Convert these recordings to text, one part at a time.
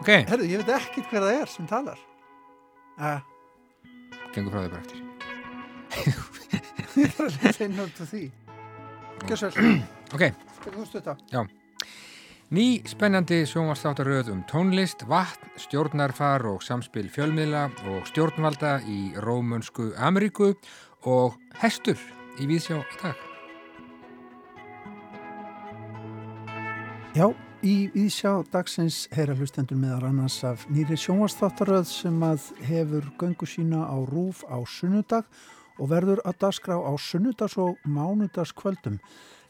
Ok, Herðu, ég veit ekkert hver það er sem talar. Uh, gengur frá því bara eftir. ég er að inn út af því. Gjössvel, Ok, hvernig þú stu þetta? ný spennandi sjónvarstáttaröð um tónlist, vatn, stjórnarfar og samspil fjölmiðla og stjórnvalda í Rómönsku Ameríku og hestur í Víðsjá í dag. Já, í Ísjá dagsins heyra hlustendur meðar annars af nýri sjónvastáttaröð sem að hefur göngu sína á rúf á sunnudag og verður að dagskrá á sunnudags og mánudagskvöldum.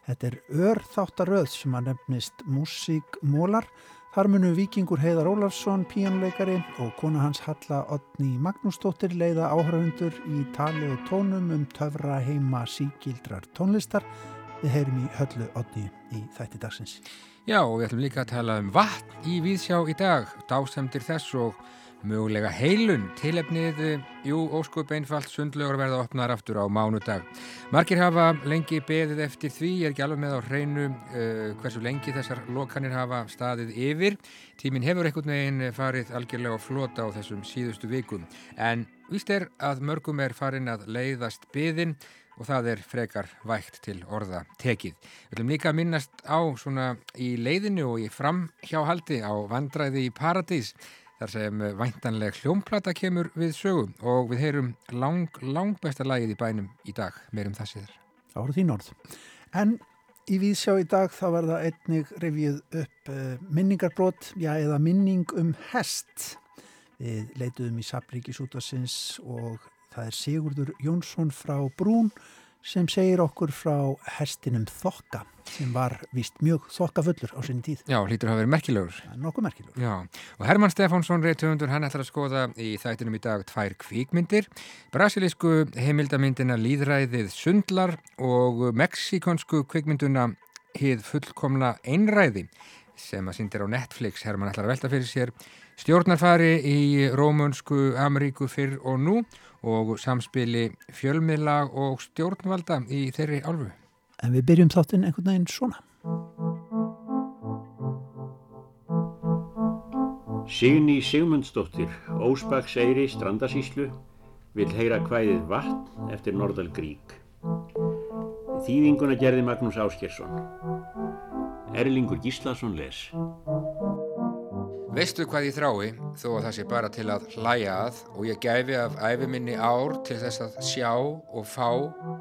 Þetta er örþáttaröð sem að nefnist Músíkmólar. Þar munu vikingur Heiðar Ólafsson, píanleikari og kona hans Halla Odni Magnúsdóttir leiða áhraundur í tali og tónum um töfra heima síkildrar tónlistar. Við heyrum í höllu Odni í þætti dagsins. Já, og við ætlum líka að tala um vatn í Víðsjá í dag, dásemdir þess og mögulega heilun, tilefnið, jú, óskup einfalt, sundlögur verða opnar aftur á mánudag. Margir hafa lengi beðið eftir því, ég er ekki alveg með á hreinu uh, hversu lengi þessar lokanir hafa staðið yfir. Tíminn hefur einhvern veginn farið algjörlega flota á þessum síðustu vikum, en víst er að mörgum er farin að leiðast beðin og það er frekar vægt til orða tekið. Við ætlum líka minnast á svona í leiðinu og í framhjáhaldi á vandræði í Paradís þar sem væntanleg hljómplata kemur við sögum og við heyrum lang, lang besta lagið í bænum í dag, meirum það síður. Það voru þín orð. En í Víðsjá í dag þá verða einnig revið upp uh, minningarbrót, já eða minning um hest. Við leituðum í Sabríkisútasins og það er Sigurdur Jónsson frá Brún sem segir okkur frá hestinum Þokka sem var vist mjög þokkafullur á sinni tíð. Já, hlýtur að vera merkilegur. Er nokkuð merkilegur. Já, og Herman Stefánsson reytuundur, hann ætlar að skoða í þættinum í dag tvær kvíkmyndir, brasilísku heimildamyndina Líðræðið Sundlar og mexikonsku kvíkmynduna Hið fullkomna einræði sem að syndir á Netflix, Herman ætlar að velta fyrir sér stjórnarfari í Rómunsku Ameríku fyrr og nú og samspili fjölmiðla og stjórnvalda í þeirri álfu. En við byrjum þáttinn einhvern veginn svona. Signý Sigmundsdóttir, Ósbakseyri, Strandasíslu, vil heyra hvæðið vatn eftir Norðal Grík. Þýðinguna gerði Magnús Áskersson. Erlingur Gíslason les. Veistu hvað ég þrái þó að það sé bara til að hlæja að og ég gæfi af æfiminni ár til þess að sjá og fá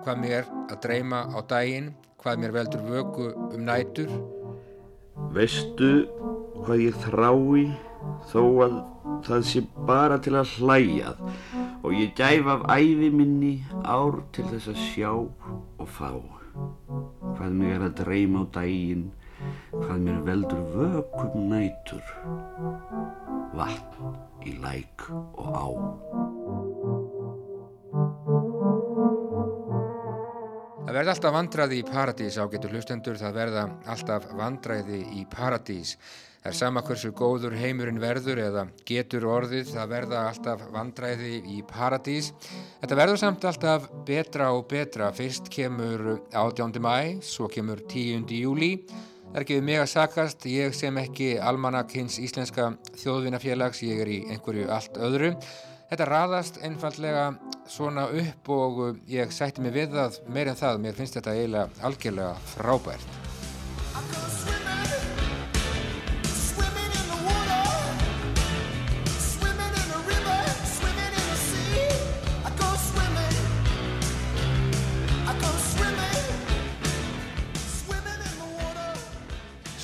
hvað mér að dreyma á daginn, hvað mér veldur vöku um nætur. Veistu hvað ég þrái þó að það sé bara til að hlæjað og ég gæf af æfi minni ár til þess að sjá og fá hvað mér að dreyma á daginn hvað mér veldur vökum nætur vatn í læk og á Það verða alltaf vandraði í paradís á getur hlustendur, það verða alltaf vandræði í paradís. Það er sama hversu góður heimurinn verður eða getur orðið, það verða alltaf vandræði í paradís. Þetta verður samt alltaf betra og betra. Fyrst kemur 18. mæ, svo kemur 10. júli. Það er ekki við mig að sakast, ég sem ekki almanak hins íslenska þjóðvinafélags, ég er í einhverju allt öðru. Þetta raðast einfallega svona upp og ég sætti mig við það meir en það, mér finnst þetta eiginlega algjörlega frábært.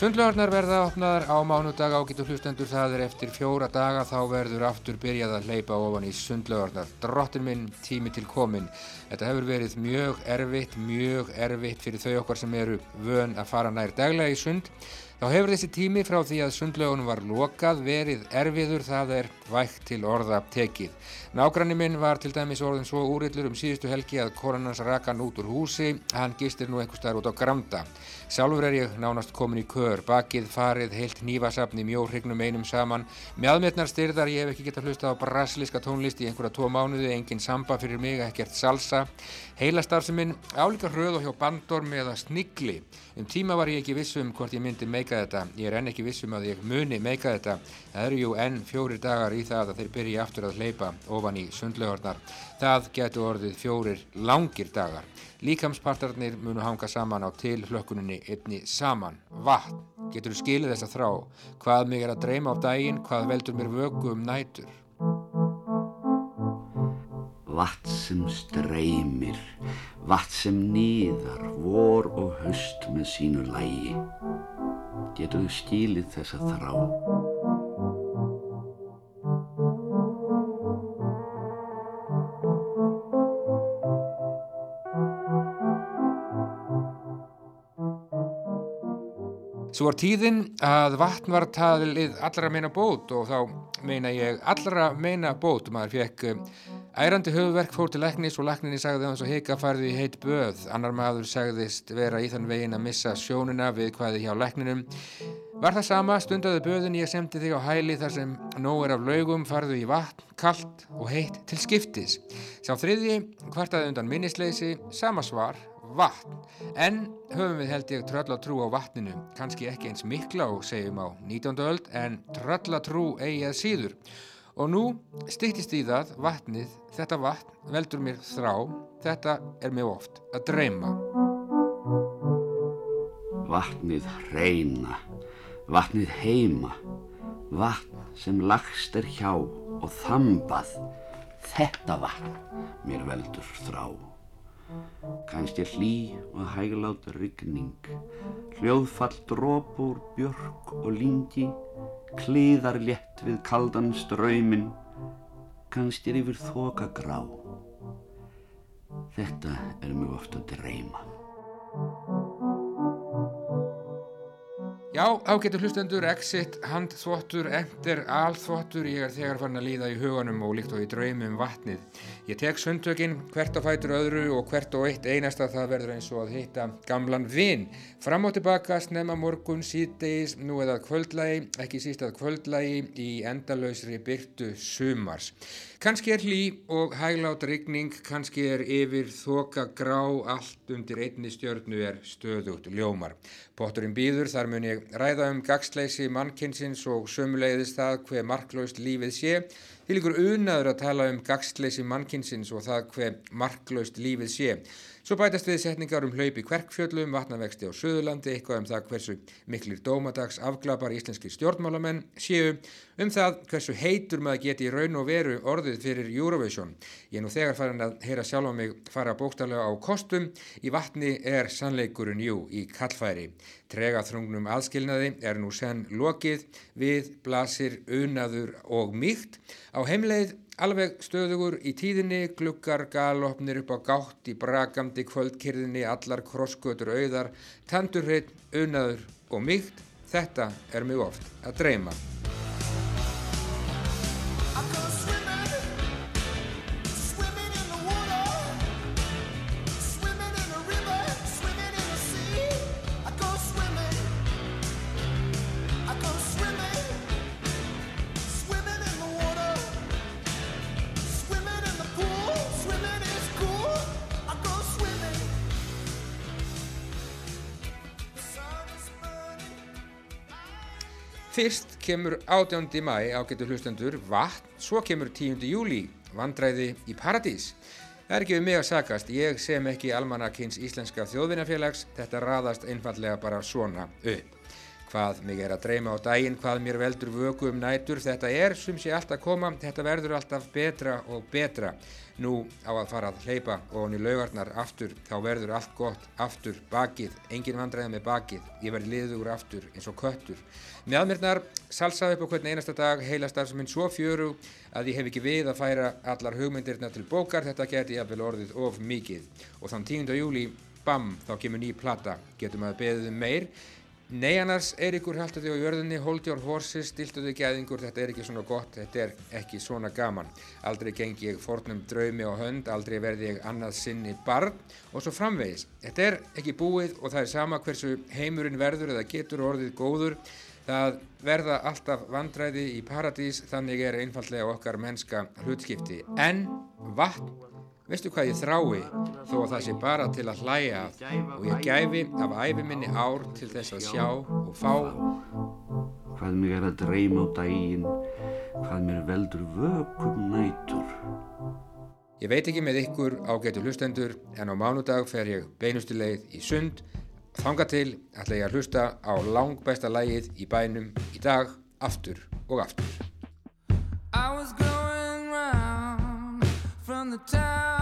Sundlögarnar verða opnaðar á mánudag ágætu hlustendur, það er eftir fjóra daga þá verður aftur byrjað að hleypa ofan í sundlögarnar. Drottin minn, tími til komin. Þetta hefur verið mjög erfitt, mjög erfitt fyrir þau okkar sem eru vön að fara nær daglega í sund. Þá hefur þessi tími frá því að sundlögunum var lokað verið erfiður, það er vægt til orða tekið. Nágranni minn var til dæmis orðin svo úrillur um síðustu helgi að koronans rakan út úr húsi, hann gistir nú einhver staðar út á Granda. Sjálfur er ég nánast komin í kör. Bakið farið, heilt nývasafni, mjóhrygnum einum saman, mjadmetnar styrðar, ég hef ekki gett að hlusta á brasilíska tónlist í einhverja tvo mánuði, engin samba fyrir mig, ekkert salsa, heilastarfseminn, álíka hröð og hjá bandorm eða snigli. Um tíma var ég ekki vissum hvort ég myndi meika þetta, ég er enn ekki vissum að ég muni meika þetta, það eru jú enn fjórir dagar í það að þeir byrji aftur að hleypa ofan í sundlegornar. Það getur orðið fjórir langir dagar. Líkamspartarnir munu hanga saman á tilhlökkuninni einni saman. Vatn. Getur þú skilið þessa þrá? Hvað mig er að dreyma á daginn? Hvað veldur mér vöku um nætur? Vatn sem streymir, vatn sem nýðar, vor og höst með sínu lægi. Getur þú skilið þessa þrá? Svo var tíðin að vatn var talið allra meina bót og þá meina ég allra meina bót. Maður fekk um, ærandi höfuverk fór til læknis og lækninni sagði hans og hika farði í heit böð. Annar maður sagðist vera í þann vegin að missa sjónuna við hvaði hjá lækninum. Var það sama, stundaði böðin ég semti þig á hæli þar sem nóg er af laugum, farðu í vatn, kallt og heitt til skiptis. Sá þriðji, hvartaði undan minnisleysi, sama svar, vatn. En höfum við held ég tröllatrú á vatninu, kannski ekki eins mikla og segjum á 19. öld, en tröllatrú eigi að síður. Og nú stýttist í það vatnið, þetta vatn veldur mér þrá, þetta er mér oft að dreyma. Vatnið hreina, vatnið heima, vatn sem lagst er hjá og þambað, þetta vatn mér veldur þrá. Kannski hlý og hæglát rigning, hljóðfall drópur, björk og lingi, kliðar létt við kaldan ströymin, kannski er yfir þoka grá. Þetta er mjög oft að dreyma. Já, ágættu hlustendur, exit, handþvottur, enter, alþvottur, ég er þegar farin að líða í huganum og líkt og í draumi um vatnið. Ég tek sundtökinn, hvert á fætur öðru og hvert og eitt einasta það verður eins og að hitta gamlan vinn. Fram og tilbaka, snemma morgun, síðdeis, nú eða kvöldlægi, ekki síst að kvöldlægi í endalausri byrtu sumars. Kanski er hlý og hæglátt rigning, kanski er yfir þoka grá, allt undir einni stjörnu er stöðugt ljómar. Potturinn býður, þar mun ég ræða um gagsleysi mannkynsins og sömuleiðist það hver marklaust lífið sé. Til ykkur unaður að tala um gagsleysi mannkynsins og það hver marklaust lífið sé. Svo bætast við setningar um hlaupi kverkfjöllum, vatnavexti á Suðurlandi, eitthvað um það hversu miklir dómadags afglapar íslenski stjórnmálamenn séu, um það hversu heitur maður geti í raun og veru orðið fyrir Eurovision. Ég er nú þegar farin að heyra sjálf á mig fara bókstallega á kostum, í vatni er sannleikurinn jú í kallfæri. Trega þrungnum aðskilnaði er nú senn lokið, við blasir unaður og mýkt. Á heimleið Alveg stöðugur í tíðinni, gluggar, galopnir upp á gátt í brakandi kvöldkyrðinni, allar krossgötur auðar, tandurreitt, unaður og mýgt. Þetta er mjög oft að dreyma. Fyrst kemur 18. mæ ágættu hlustendur vatn, svo kemur 10. júli vandræði í paradís. Það er ekki við mig að sagast, ég sem ekki almanakins íslenska þjóðvinnafélags, þetta raðast einfallega bara svona upp. Hvað mig er að dreyma á daginn, hvað mér veldur vöku um nætur, þetta er sem sé allt að koma, þetta verður alltaf betra og betra. Nú á að fara að hleypa og hann í laugarnar aftur, þá verður allt gott aftur, bakið, engin vandræði með bakið, ég verð liður aftur eins og köttur. Mjadmirnar salsaði upp á hvern einasta dag heilastar sem minn svo fjöru að ég hef ekki við að færa allar hugmyndirna til bókar, þetta geti ég að vel orðið of mikið. Og þann 10. júli, bam, þá kemur ný plata, getum að beðið um meir. Nei annars, Eiríkur haltu þig á jörðinni, hold your horses, stiltu þig gæðingur, þetta er ekki svona gott, þetta er ekki svona gaman. Aldrei gengi ég fornum draumi á hönd, aldrei verði ég annað sinni barn og svo framvegis. Þetta er ekki búið og það er sama hversu heimurinn verður eða getur orðið góður. Það verða alltaf vandræði í paradís, þannig er einfallega okkar mennska hlutskipti. En vatn Veistu hvað ég þrái? Þó að það sé bara til að hlæja af og ég gæfi af æfiminni ár til þess að sjá og fá. Hvað mig er að dreyma á daginn, hvað mér veldur vökum nætur. Ég veit ekki með ykkur ágætu hlustendur en á mánudag fer ég beinustileið í sund. Þanga til ætla ég að hlusta á langbæsta lægið í bænum í dag aftur og aftur. I was going round from the town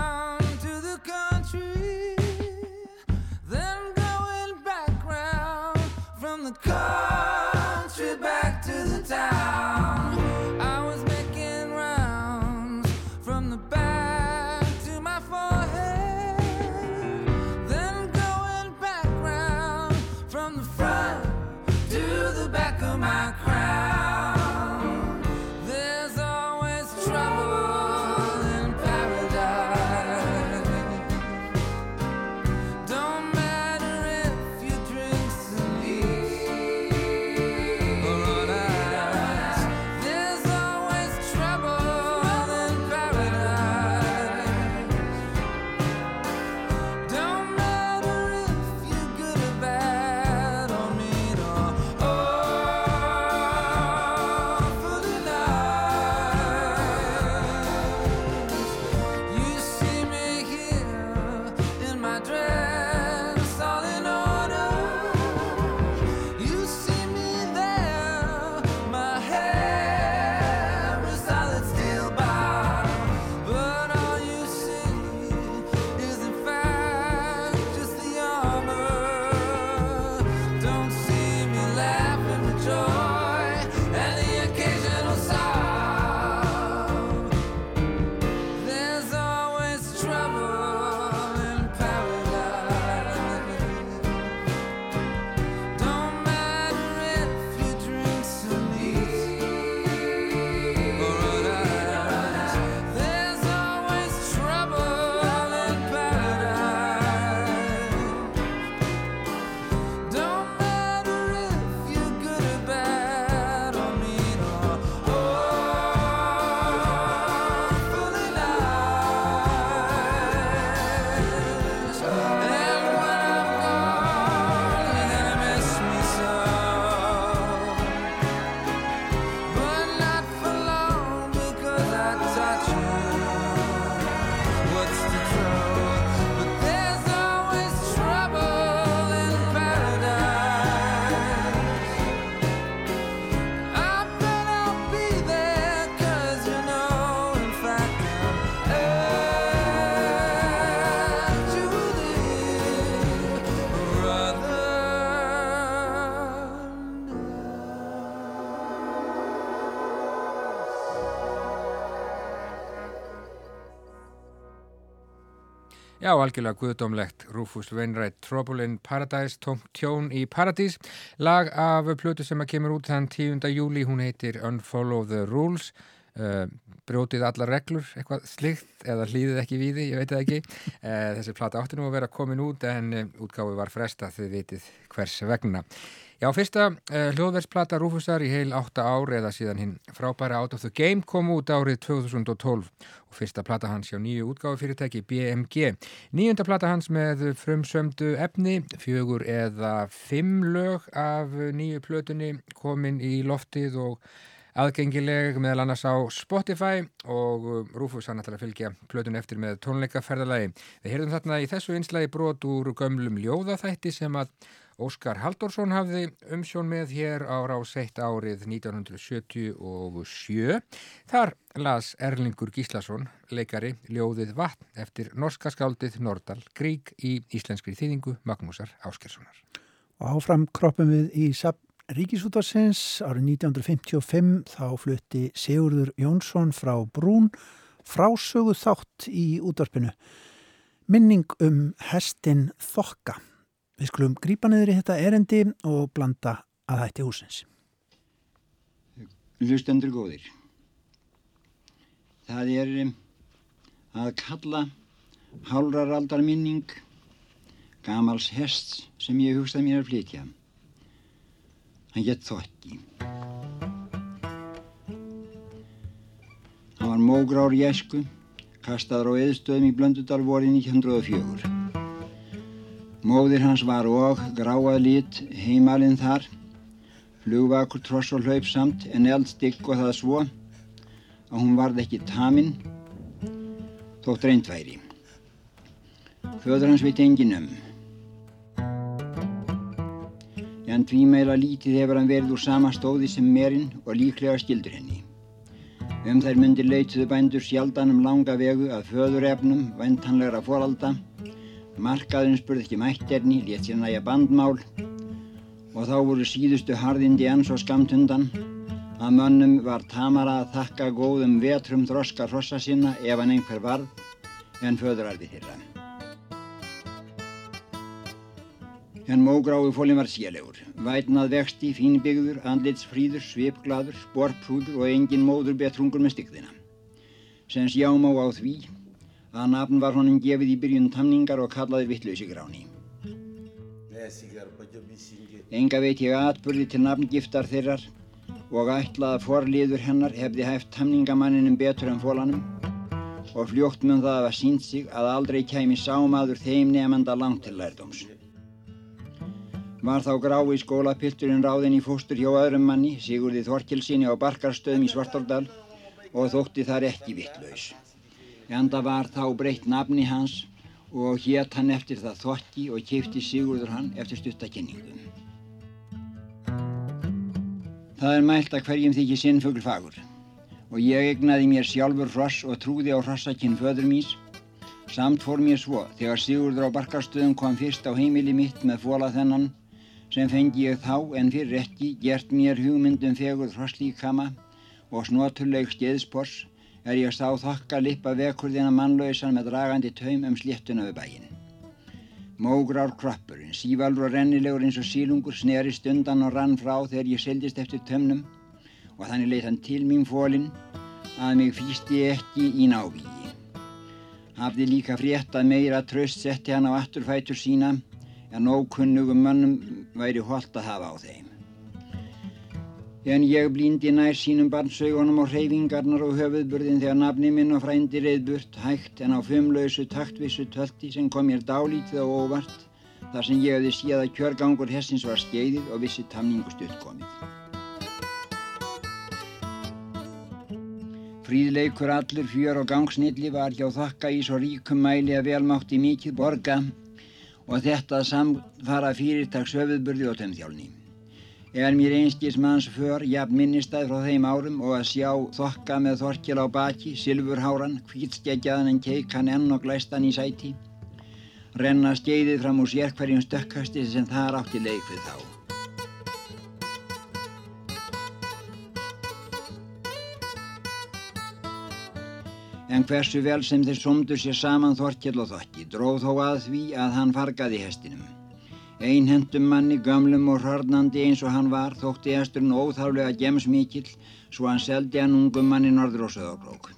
Já, algjörlega guðdómlegt. Rufus Wainwright Trouble in Paradise Tómt tjón í Paradís. Lag af plötu sem að kemur út þann 10. júli, hún heitir Unfollow the Rules. Uh, brjótið allar reglur, eitthvað slikt eða hlýðið ekki við því, ég veit það ekki. Uh, þessi plata átti nú að vera komin út en uh, útgáfi var fresta, þið vitið hvers vegna Já, fyrsta uh, hljóðversplata Rúfusar í heil 8 ár eða síðan hinn frábæra Out of the Game kom út árið 2012 og fyrsta plata hans hjá nýju útgáfi fyrirtæki BMG. Nýjunda plata hans með frumsömdu efni, fjögur eða fimm lög af nýju plötunni komin í loftið og aðgengileg meðal annars á Spotify og Rúfus hann ætlar að fylgja plötun eftir með tónleikaferðalagi. Við heyrðum þarna í þessu einslagi brot úr gömlum ljóðaþætti sem að Óskar Halldórsson hafði umsjón með hér ára á seitt árið 1977. Þar las Erlingur Gíslason, leikari, ljóðið vatn eftir norska skáldið Nordal Grík í íslenskri þýðingu Magnúsar Áskerssonar. Og áfram kroppum við í Ríkisútarsins árið 1955 þá flutti Sigurður Jónsson frá Brún frásögu þátt í útvarpinu. Minning um hestin Þokka Við skulum grípa niður í þetta erendi og blanda að hætti húsins. Hlustendur góðir. Það er um, að kalla hálraraldar minning gamals hest sem ég hugstaði mér að flytja. Hann gett þokki. Hann var mógrár í esku, kastaður á eðstöðum í Blöndudal vorið 1904. Móðir hans var og gráað lit heimalinn þar, flugvakur tross og hlaup samt en eldstygg og það svo að hún varð ekki taminn þótt reyndværi. Föður hans veit engin um. En tvímeila lítið hefur hann verið úr sama stóði sem merinn og líklega skildur henni. Um þær myndir leituðu bændur sjaldan um langa vegu að föðurefnum væntanlegra foralda Markaðurinn spurði ekki mætterni, létt sér næja bandmál og þá voru síðustu harðindi enn svo skamt undan að mönnum var tamara að þakka góðum vetrum þroska hrossa sinna ef hann einhver varð en föðurarfi þeirra. En mógrái fólinn var sélegur, vætnað vexti, fínbyggður, andlitsfríður, svipglaður, sporprúður og engin móður betrungur með stygðina. Sem sjáum á á því að nafn var honum gefið í byrjun tamningar og kallaði vittlausi gráni. Enga veit ég atbyrði til nafngiftar þeirrar og ætlaði að forliður hennar hefði hæft tamningamanninum betur en fólanum og fljótt mun það að var sínt sig að aldrei kæmi sámaður þeim nefnda langt til lærdóms. Var þá grái skólapilturinn ráðinn í fóstur hjá öðrum manni, Sigurði Þorkilsinni á Barkarstöðum í Svartordal og þótti þar ekki vittlaus enda var þá breytt nafni hans og hétt hann eftir það þokki og keipti Sigurður hann eftir stuttakenningum. Það er mælt að hverjum þykir sinnfugl fagur og ég egnaði mér sjálfur hross og trúði á hrossakinn föður mís. Samt fór mér svo þegar Sigurður á barkarstöðum kom fyrst á heimili mitt með fóla þennan sem fengi ég þá en fyrir ekki gert mér hugmyndum fegur hrosslíkama og snoturleg skeiðspors er ég sá þokka lippa vekurðina mannlausan með dragandi taum um sléttuna við bæin. Mógrár kroppurinn, sívalur og rennilegur eins og sílungur, snerist undan og rann frá þegar ég seldist eftir tömnum og þannig leitt hann til mín fólinn að mig fýsti ekki í návíi. Hafði líka frétt að meira tröst setti hann á afturfætur sína en ókunnugum mönnum væri holdt að hafa á þeim. En ég blíndi nær sínum barnsaugunum og hreyfingarnar og höfuðburðin þegar nafni minn og frændi reyðburt hægt en á fumlausu taktvissu tölti sem kom mér dálítið og óvart þar sem ég hefði séð að kjörgangur hessins var skeiðið og vissi tamningu stutt komið. Fríðleikur allur fjör og gangsnilli var hjá þakka í svo ríkum mæli að velmátti mikið borga og þetta samfara fyrirtags höfuðburði og tömþjálni er mér einskils manns för jafn minnistæð frá þeim árum og að sjá þokka með þorkil á baki, silfurháran, hvítskegjaðan en keikan enn og glæstan í sæti. Renna skeiðið fram úr sér hverjum stökkasti sem þar átti leik við þá. En hversu vel sem þeir somdur sér saman þorkil og þokki, dróð þó að því að hann fargaði hestinum. Einhendum manni, gömlum og hörnandi eins og hann var, þótti esturinn óþálega gemsmíkill, svo hann seldi hann ungum manni norður og söðarblók.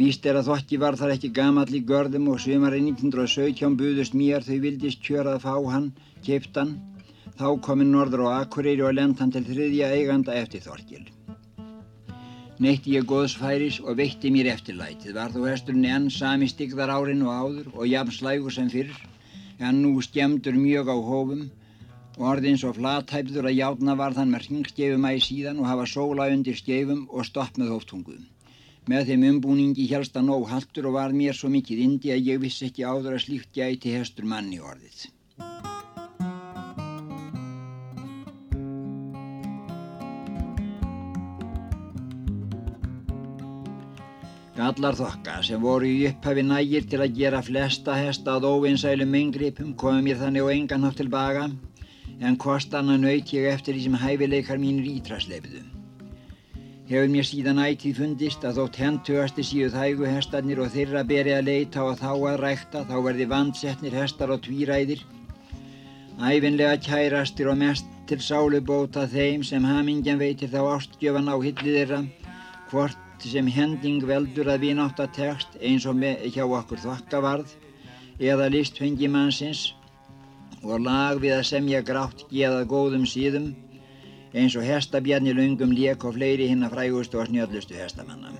Víst er að þokki var þar ekki gamall í görðum og sumarinn 1917 buðust mér þau vildist kjör að fá hann, keipt hann, þá kominn norður á Akureyri og lend hann til þriðja eiganda eftir Þorkil. Neitti ég góðsfæris og veitti mér eftirlætið, var þó hesturinn enn sami stigðar árin og áður og jafn slægur sem fyrr, en nú skemmtur mjög á hófum og orðins og flathæfður að játna var þann með ringskefumægi síðan og hafa sóla undir skefum og stopp með hóftunguðum. Með þeim umbúningi helst að nóg haldur og var mér svo mikið indi að ég vissi ekki áður að slíkt gæti hestur manni orðið. Gallar þokka sem voru í upphafi nægir til að gera flesta hesta að óvinsælum myngripum komu mér þannig á engan nátt tilbaka en kostanna nöyt ég eftir því sem hæfileikar mínir ítrasleifiðu. Hefur mér síðan ætið fundist að þótt hentugasti síðu þægu hestarnir og þeirra berið að leita og þá að rækta þá verði vandsetnir hestar og tvíræðir. Æfinlega kærastir og mest til sálubóta þeim sem hamingjan veitir þá ástgjöfan á hillið þeirra, hvort sem hending veldur að vináttatekst eins og hjá okkur þokkavarð eða listfengi mannsins og lag við að semja grátt geðað góðum síðum eins og hestabjarni lungum lék og fleiri hinn að frægustu og snjöllustu hestamanna.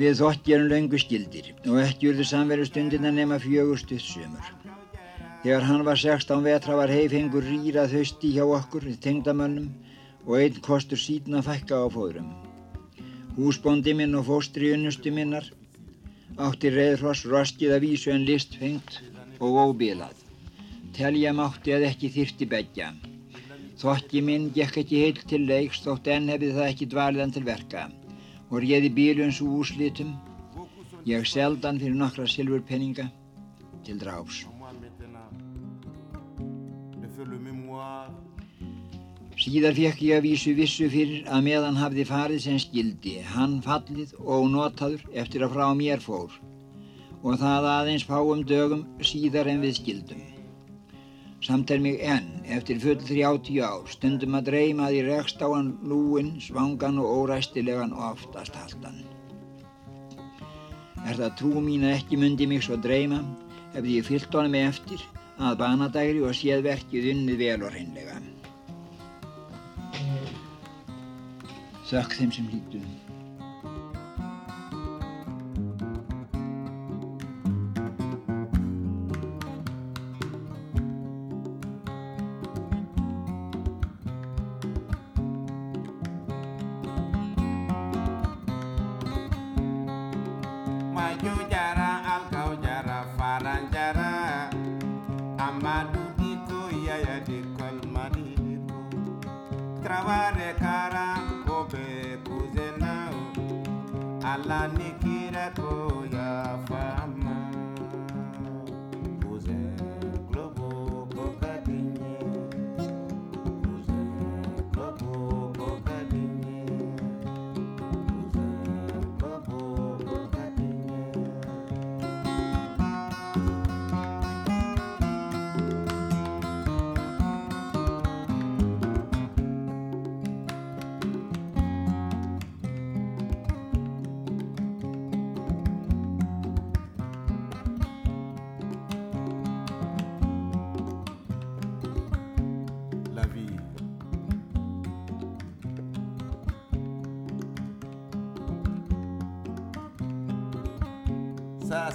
Við þótt erum lungu skildir og ekki urðu samveru stundina nema fjögustuð sömur. Þegar hann var 16 vetra var heifhengur rýrað hausti hjá okkur, tengdamönnum og einn kostur síðan að fækka á fóðrum. Húsbóndi minn og fóstri unnustu minnar átti reyðhross roskið að vísu en listfengt og óbílað. Telja mátti að ekki þyrti begja. Þokki minn gekk ekki heilt til leiks þótt enn hefði það ekki dvaliðan til verka og réði bíluns úr úslitum. Ég seldan fyrir nokkra silfurpenninga til dráfs. Síðar fekk ég að vísu vissu fyrir að meðan hafði farið sem skildi, hann fallið og notaður eftir að frá mér fór og það aðeins fáum dögum síðar en við skildum. Samt er mig enn, eftir full 30 ár, stundum að dreyma ég rekst á hann lúin, svangan og óræstilegan og oftast haldan. Er það trú mín að ekki myndi mig svo dreyma, hefði ég fyllt honum eftir að banadægri og séð verkið unnið vel og hreinlega. Þakk þeim sem hlýttu.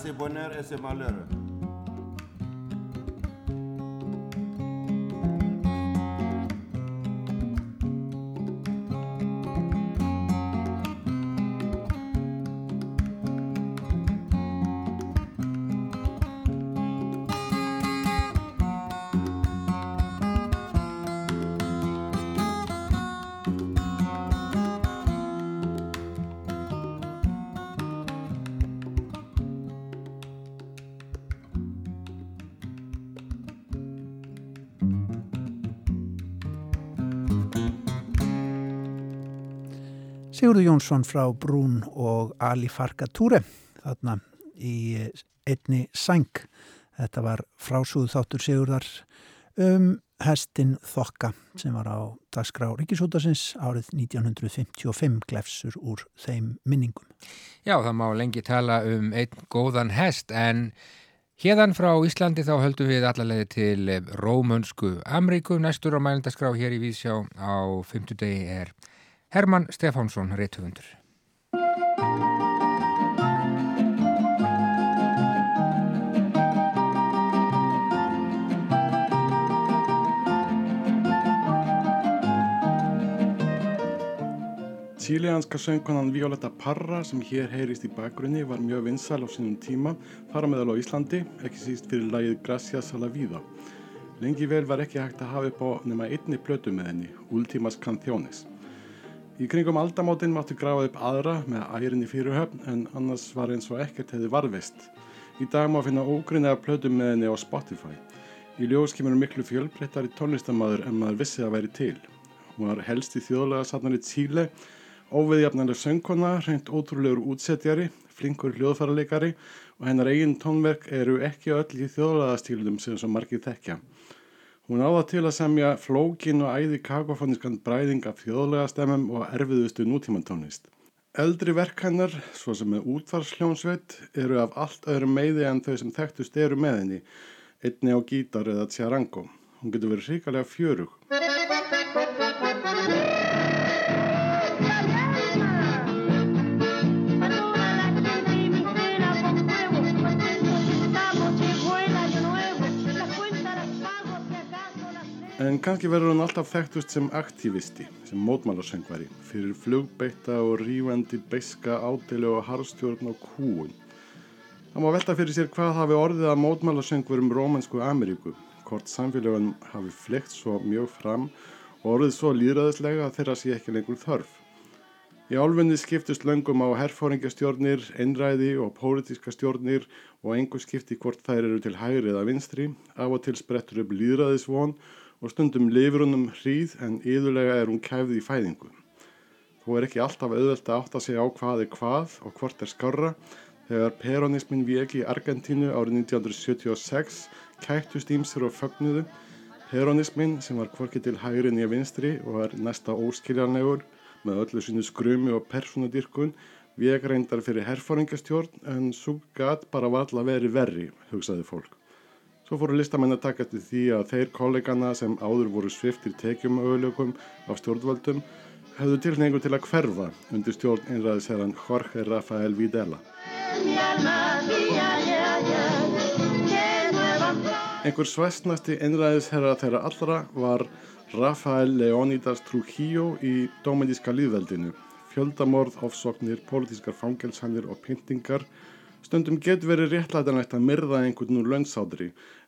ses bonheurs et ses malheurs. Sigurður Jónsson frá Brún og Ali Farkatúre þarna í einni sæng. Þetta var frásúðu þáttur Sigurðar um hestin Þokka sem var á dagskrá Ríkisútasins árið 1955 glefsur úr þeim minningum. Já, það má lengi tala um einn góðan hest en hérðan frá Íslandi þá höldum við allarleiði til Rómönsku Amríku. Næstur á mælindaskrá hér í Vísjá á 50 degi er Herman Stefánsson, reytufundur. Tílianska söngkonan Violetta Parra sem hér heyrist í bakgrunni var mjög vinsal á sínum tíma, fara meðal á Íslandi, ekki síst fyrir lagið Gracias a la Vida. Lengi vel var ekki hægt að hafa upp á nema einni plötu með henni, Ultimas Canciones. Í kringum aldamótin máttu grafa upp aðra með ærin í fyrirhöfn en annars var eins og ekkert hefði varvist. Í dag má finna ógrunniða plötu með henni á Spotify. Í ljós kemur miklu fjölbreyttari tónlistamæður en maður vissi að væri til. Hún var helst í þjóðlega satnari Tíle, óviðjafnarlega söngkona, reynd ótrúlegur útsetjari, flinkur hljóðfærarleikari og hennar eigin tónverk eru ekki öll í þjóðlega stílum sem svo margir þekkja. Hún áða til að semja flókin og æði kakofóniskan bræðing af þjóðlega stemmum og erfiðustu nútímantónist. Eldri verk hennar, svo sem með útvarsljónsveit, eru af allt öðrum meiði en þau sem þekktust eru með henni, einni á gítar eða tjarango. Hún getur verið hrikalega fjörug. En kannski verður hann alltaf þekktust sem aktivisti, sem mótmálarsöngvari, fyrir flugbeitta og rífandi beiska ádeli og harðstjórn og kúun. Það má velta fyrir sér hvað hafi orðið að mótmálarsöngvarum Rómansku Ameríku, hvort samfélagun hafi flekt svo mjög fram og orðið svo líðræðislega að þeirra sé ekki lengur þörf. Í álfunni skiptust löngum á herfóringastjórnir, einræði og pólitíska stjórnir og engu skipti hvort þær eru til hægri eða vinstri, af og til sprettur upp líðræðisvon og stundum lifur húnum hríð en yðurlega er hún kæfð í fæðingu. Þó er ekki alltaf auðvelt að átta sig á hvað er hvað og hvort er skarra. Þegar peronismin veki í Argentínu árið 1976 kættust ímsir og fögnuðu. Peronismin sem var hvorki til hægri nýja vinstri og er næsta óskiljanlegur með öllu sínu skrumi og persónadýrkun vek reyndar fyrir herfóringastjórn en svo gat bara valla veri verri, hugsaði fólk. Svo fóru listamenn að taka eftir því að þeir kollegana sem áður voru sviftir tekjum auðlökum af stjórnvöldum höfðu tilhengu til að hverfa undir stjórn einræðisherran Jorge Rafael Videla. Einhver svæstnasti einræðisherra þeirra allra var Rafael Leonidas Trujillo í Dominíska líðveldinu. Fjöldamorð, ofsóknir, pólitískar fangelsanir og pyntingar Stundum getur verið réttlætanlegt að myrða einhvern úr launsátri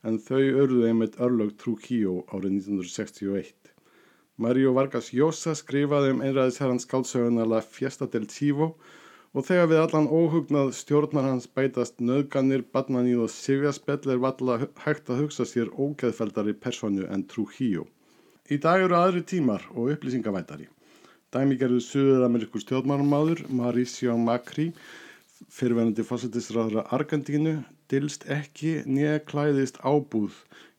en þau örðu einmitt örlög Trujillo árið 1961. Mario Vargas Llosa skrifaði um einræðisherrans skálsöguna La Fiesta del Chivo og þegar við allan óhugnað stjórnar hans bætast nöðganir, badnaníð og sifjaspell er valla hægt að hugsa sér ógeðfeldari personu en Trujillo. Í dag eru aðri tímar og upplýsingavætari. Dæmigerðu Suður-Amerikur stjórnmálumáður Mauricio Macri fyrirverandi fósættisráðra Argentínu dilst ekki nýja klæðist ábúð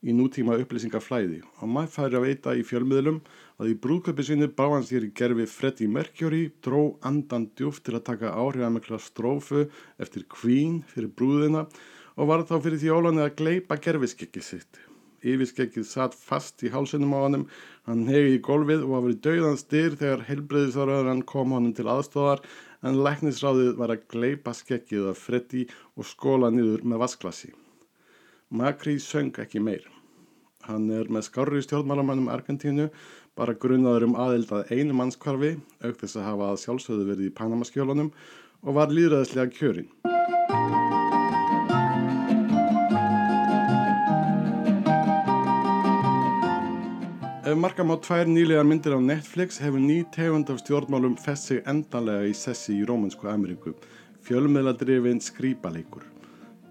í nútíma upplýsingaflæði og maður færi að veita í fjölmiðlum að í brúðköpi sinni bá hans hér í gerfi Freddie Mercury dró andan djúft til að taka áhrifamekla strófu eftir Queen fyrir brúðina og var þá fyrir því ólani að gleipa gerfiskekki sitt. Yfirskekkið satt fast í hálsunum á hannum, hann hegi í golfið og var verið dauðan styr þegar helbreyðisaröðan kom honum til aðstofar en læknisráðið var að gleipa skekkið af Freddy og skóla niður með vasklasi. Macri söng ekki meir. Hann er með skári stjórnmálamannum Argentínu, bara grunnaður um aðild að einu mannskvarfi, auk þess að hafa að sjálfsögðu verið í Panamaskjólunum og var líðræðislega kjörinn. Ef marka má tvær nýlega myndir á Netflix hefur ný tegund af stjórnmálum fest sig endanlega í sessi í Rómansku Ameríku, fjölmiðladrifin skrýpaleikur.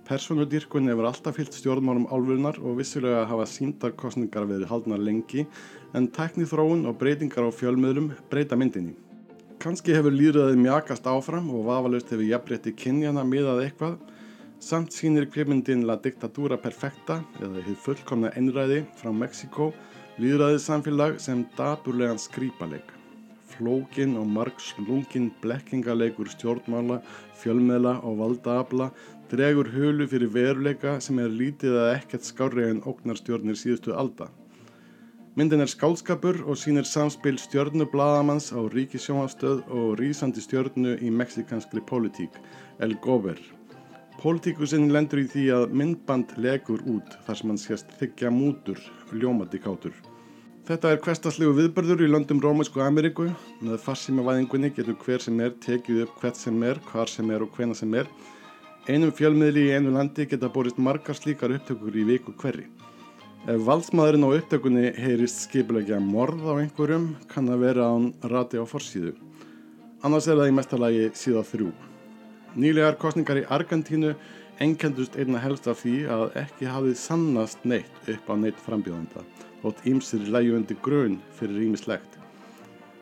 Personudýrkun hefur alltaf fyllt stjórnmálum álfunar og vissulega hafa síndarkostningar verið haldnar lengi en tæknið þróun og breytingar á fjölmiðlum breyta myndinni. Kanski hefur líðræðið mjakast áfram og vafalust hefur jafnrétti kynjana miðað eitthvað, samt sínir kvipmyndin La Dictadura Perfecta eða hefur fullkomna einræði frá Mexiko Lýðræðið samfélag sem daburlegan skrýpaleik. Flókin og marg slungin blekkingaleikur stjórnmála, fjölmeðla og valdaabla dregur hulu fyrir veruleika sem er lítið að ekkert skári en ógnarstjórnir síðustu alda. Myndin er skálskapur og sínir samspil stjórnublaðamanns á ríkisjónastöð og rýsandi stjórnu í meksikanskri politík, El Gober. Pólitíkusinn lendur í því að myndband legur út þar sem hann sést þykja mútur, ljómandi kátur. Þetta er hverstaslegu viðbörður í löndum Rómæsku Ameríku. Með farsímavæðingunni getur hver sem er tekið upp hvert sem er, hvar sem er og hvena sem er. Einum fjölmiðli í einu landi geta borist margar slíkar upptökur í viku hverri. Ef valdsmaðurinn á upptökunni heyrist skipulegja morð á einhverjum kann það vera án rati á forsíðu. Annars er það í mestalagi síða þrjú. Nýlegar kostningar í Argentínu enkendust einna helst af því að ekki hafið sannast neitt upp á neitt frambjóðanda, þótt ímsir lægjundi grun fyrir ímislegt.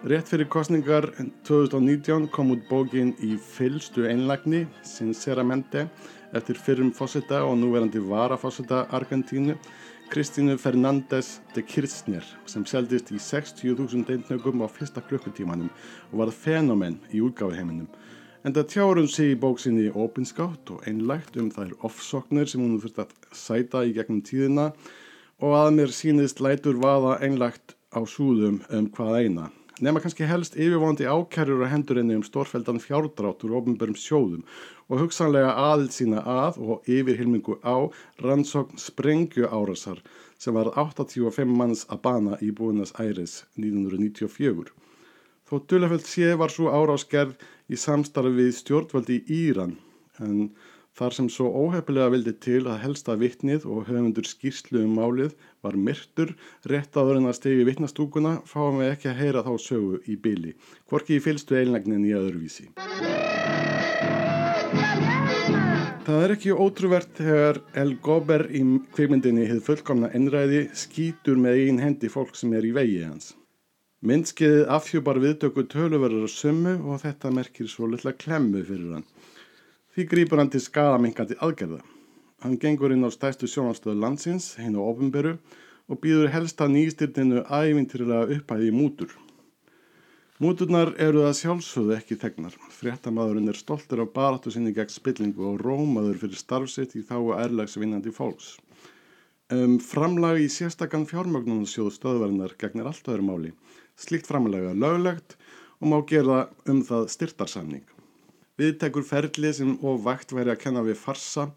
Rétt fyrir kostningar 2019 kom út bókin í fylstu einlagni Sinceramente eftir fyrrum fósita og núverandi varafósita Argentínu Kristínu Fernández de Kirchner sem seldist í 60.000 eintnögum á fyrsta klukkutímanum og varð fenomen í útgáðiheiminum. En það tjáur hún sig í bóksinni opinskátt og einlægt um þær offsoknir sem hún þurft að sæta í gegnum tíðina og að mér sínist lætur vaða einlægt á súðum um hvað eina. Nefna kannski helst yfirvonandi ákærur á hendurinni um stórfeldan fjárdrátt úr ofnbörum sjóðum og hugsanlega aðild sína að og yfirhilmingu á rannsókn sprengju árasar sem var 85 manns að bana í Búinas Æris 1994. Þó dulaföld sé var svo árásgerð í samstarfi við stjórnvaldi í Íran en Þar sem svo óhefilega vildi til að helsta vittnið og höfundur skýrslu um málið var myrtur, rétt áður en að stegi vittnastúkuna fáum við ekki að heyra þá sögu í byli, hvorki í fylstu einlegnin í öðruvísi. Það er ekki ótrúvert þegar El Gober í kvikmyndinni hefði fullkomna ennræði skýtur með einn hendi fólk sem er í vegi hans. Myndskiðið afhjúpar viðtöku töluverðar sömu og þetta merkir svo litla klemmu fyrir hann. Því grýpur hann til skadamingandi aðgerða. Hann gengur inn á stæstu sjónanstöðu landsins, hinn á ofinberu og býður helsta nýstyrninu ævintýrilega upphæði í mútur. Múturnar eru það sjálfsögðu ekki þegnar. Fréttamaðurinn er stoltur af baráttu sinni gegn spillingu og rómaður fyrir starfsitt í þáu ærlags vinnandi fólks. Um, framlag í sérstakann fjármögnunarsjóðu stöðverðinar gegnir allt öðru máli. Slíkt framlag er löglegt og má gera um það styrtarsamning. Viðtekur ferli sem og vakt væri að kenna við farsa.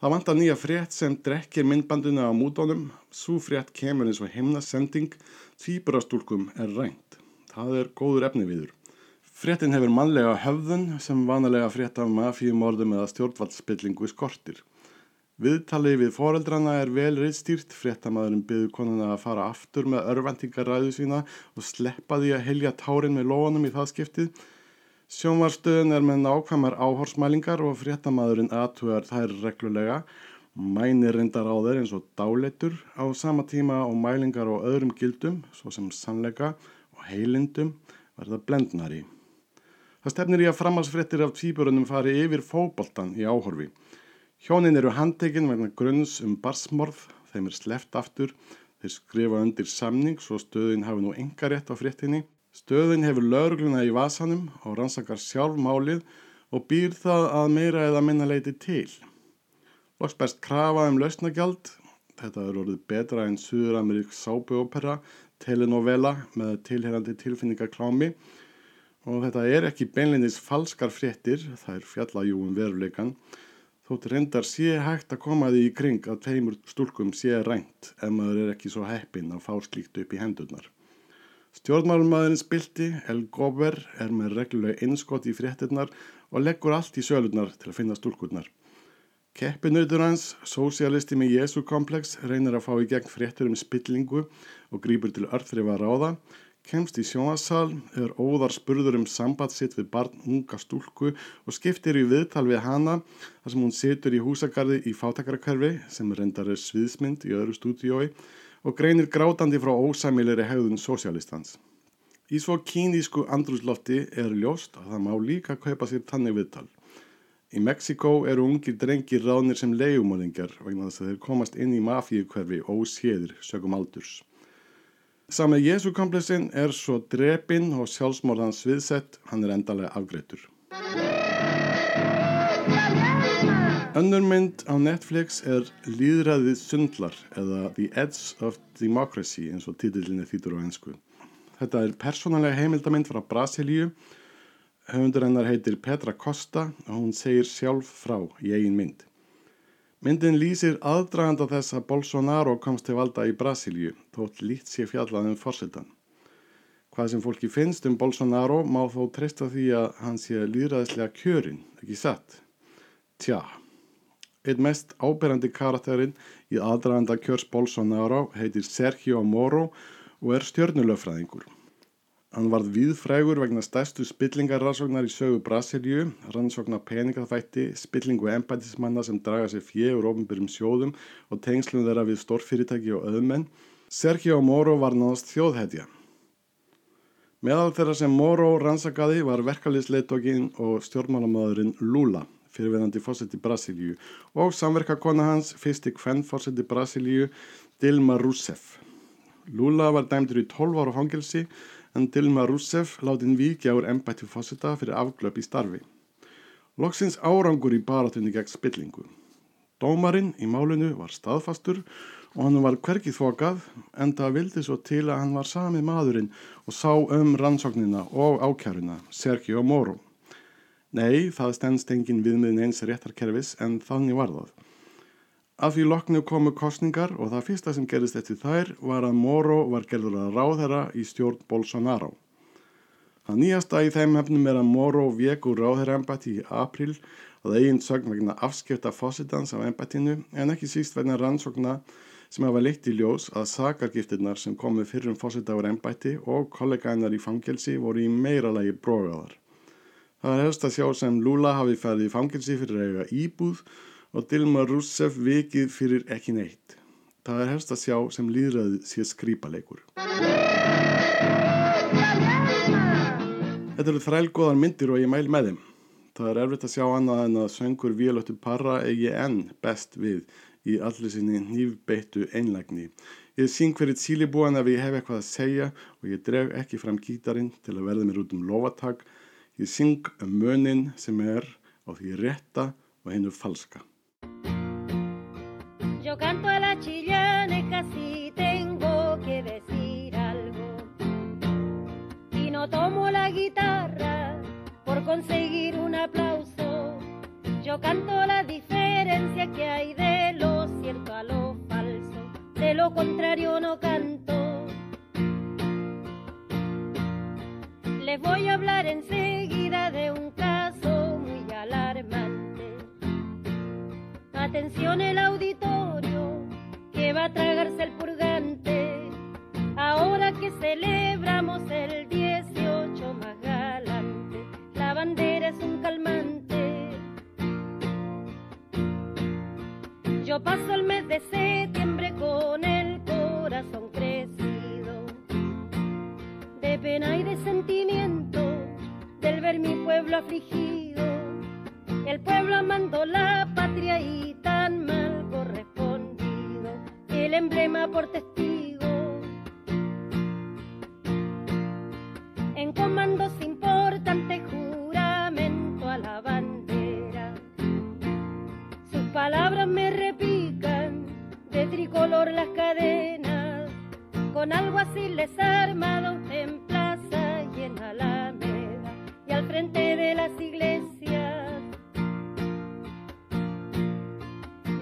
Það vantar nýja frétt sem drekkir myndbanduna á mútonum. Svo frétt kemur eins og heimnasending. Tvíburastúlkum er rænt. Það er góður efni viður. Fréttin hefur mannlega höfðun sem vanalega frétt af mafíumordum eða stjórnvaldsspillingu skortir. Viðtalið við foreldrana er vel reyðstýrt, fréttamaðurinn byður konuna að fara aftur með örvendingaræðu sína og sleppa því að helja tárin með lóanum í það skiptið. Sjónvarstöðun er með nákvæmar áhorsmælingar og fréttamaðurinn aðtugar þær reglulega, mænir reyndar á þeir eins og dáleitur á sama tíma og mælingar á öðrum gildum, svo sem sannleika heilindum verða blendnari. Það stefnir í að framhalsfrettir af tvíburunum fari yfir fóboltan í áhorfi. Hjónin eru handtekinn vegna grunns um barsmorð, þeim er sleft aftur, þeir skrifa undir samning svo stöðin hafi nú enga rétt á frettinni. Stöðin hefur laurugluna í vasanum og rannsakar sjálf málið og býr það að meira eða minna leiti til. Loks best krafa um lausnagjald, þetta er orðið betra en Suður-Amerík sápuopera telenovela með tilherandi tilfinningaklámi og þetta er ekki beinleinis falskar fréttir, það er fjallajúum veruleikan, þótt reyndar sé hægt að koma því í kring að teimur stúlkum sé rænt ef maður er ekki svo heppin að fá slíkt upp í hendurnar. Stjórnmálumæðurinn spilti, El Gober, er með reglulega innskott í fréttirnar og leggur allt í sölurnar til að finna stúlkurnar. Keppinautur hans, sósialisti með Jésu-komplex, reynir að fá í gegn fréttur um spillingu og grýpur til örþrifa ráða, kemst í sjónasal, er óðar spurður um sambandsitt við barn unga stúlku og skiptir í viðtal við hana þar sem hún situr í húsagarði í fátakarkverfi sem reyndar er sviðsmynd í öðru stúdiói og greinir grátandi frá ósæmilegri hegðun sósialistans. Í svo kínísku andrúslofti er ljóst að það má líka kaupa sér tannig viðtal. Í Mexiko eru ungir drengir ráðnir sem leiðumólingar vegna þess að þeir komast inn í mafíukverfi óséðir sögum aldurs. Samið Jésukomplexin er svo drepinn og sjálfsmorðans viðsett, hann er endalega afgreitur. Önnur mynd á Netflix er Líðræðið sundlar eða The Edge of Democracy eins og títillinni þýtur á einsku. Þetta er persónalega heimildamind frá Brasilíu Höfundur hennar heitir Petra Costa og hún segir sjálf frá í eigin mynd. Myndin lýsir aðdraganda þess að Bolsonaro komst til valda í Brasilíu þótt lít sé fjallaðum fórsetan. Hvað sem fólki finnst um Bolsonaro má þó treysta því að hann sé líðræðislega kjörin, ekki satt? Tja, einn mest áberandi karakterinn í aðdraganda kjörs Bolsonaro heitir Sergio Moro og er stjörnulöfræðingur. Hann varð viðfrægur vegna stærstu spillingarrannsóknar í sögu Brasilíu, rannsóknar peningaþvætti, spillingu embætismanna sem draga sér fjö úr ofinbyrjum sjóðum og tengslum þeirra við stórfyrirtæki og öðumenn. Sergio Moro var náðast þjóðhetja. Meðal þeirra sem Moro rannsakaði var verkaliðsleitókin og stjórnmálamadurinn Lula, fyrirverandi fósetti Brasilíu og samverkakona hans, fyrsti kvennfósetti Brasilíu, Dilma Rousseff. Lula var dæmdur í 12 ára fangilsi en Dilma Rousseff látin vikja úr embætti fósetta fyrir afglöp í starfi. Loksins árangur í baratunni gegn spillingu. Dómarinn í málinu var staðfastur og hann var hverkið þokað en það vildi svo til að hann var sami maðurinn og sá um rannsóknina og ákjæruna, Sergio Moro. Nei, það stendst engin viðmiðin eins réttarkerfis en þannig var það. Að því loknu komu kostningar og það fyrsta sem gerist eftir þær var að Moro var gerður að ráðherra í stjórn Bolsonaro. Það nýjasta í þeim hefnum er að Moro vek úr ráðherraembætti í april að eigin sögn vegna afskipta fósitans af embættinu en ekki síst vegna rannsókna sem hafa leitt í ljós að sakargiftirnar sem komu fyrir um fósittagur ennbætti og kollegaðinar í fangelsi voru í meira lagi brógaðar. Það er helst að sjá sem Lula hafi fæðið í fangelsi fyrir að eiga íbúð og Dilma Rousseff vikið fyrir ekki neitt. Það er helst að sjá sem líðræðið sé skrýpaleikur. Þetta eru þrælgóðar myndir og ég mæl með þeim. Það er erfitt að sjá annað en að söngur Víalötu Parra eigi enn best við í allir sinni nýfbeittu einlægni. Ég syng fyrir sílibúan ef ég hef eitthvað að segja og ég dreg ekki fram gítarin til að verða mér út um lofatak. Ég syng um mönin sem er á því rétta og hennu falska. Yo canto a la chillaneja si tengo que decir algo y no tomo la guitarra por conseguir un aplauso. Yo canto la diferencia que hay de lo cierto a lo falso, de lo contrario no canto. Les voy a hablar enseguida de un caso Atención el auditorio que va a tragarse el purgante. Ahora que celebramos el 18 más galante, la bandera es un calmante. Yo paso el mes de septiembre con el corazón crecido, de pena y de sentimiento, del ver mi pueblo afligido. El pueblo amando la patria y tan mal correspondido, el emblema por testigo. En comandos importantes juramento a la bandera. Sus palabras me repican, de tricolor las cadenas, con algo así les armado en plaza y en alameda y al frente de las iglesias.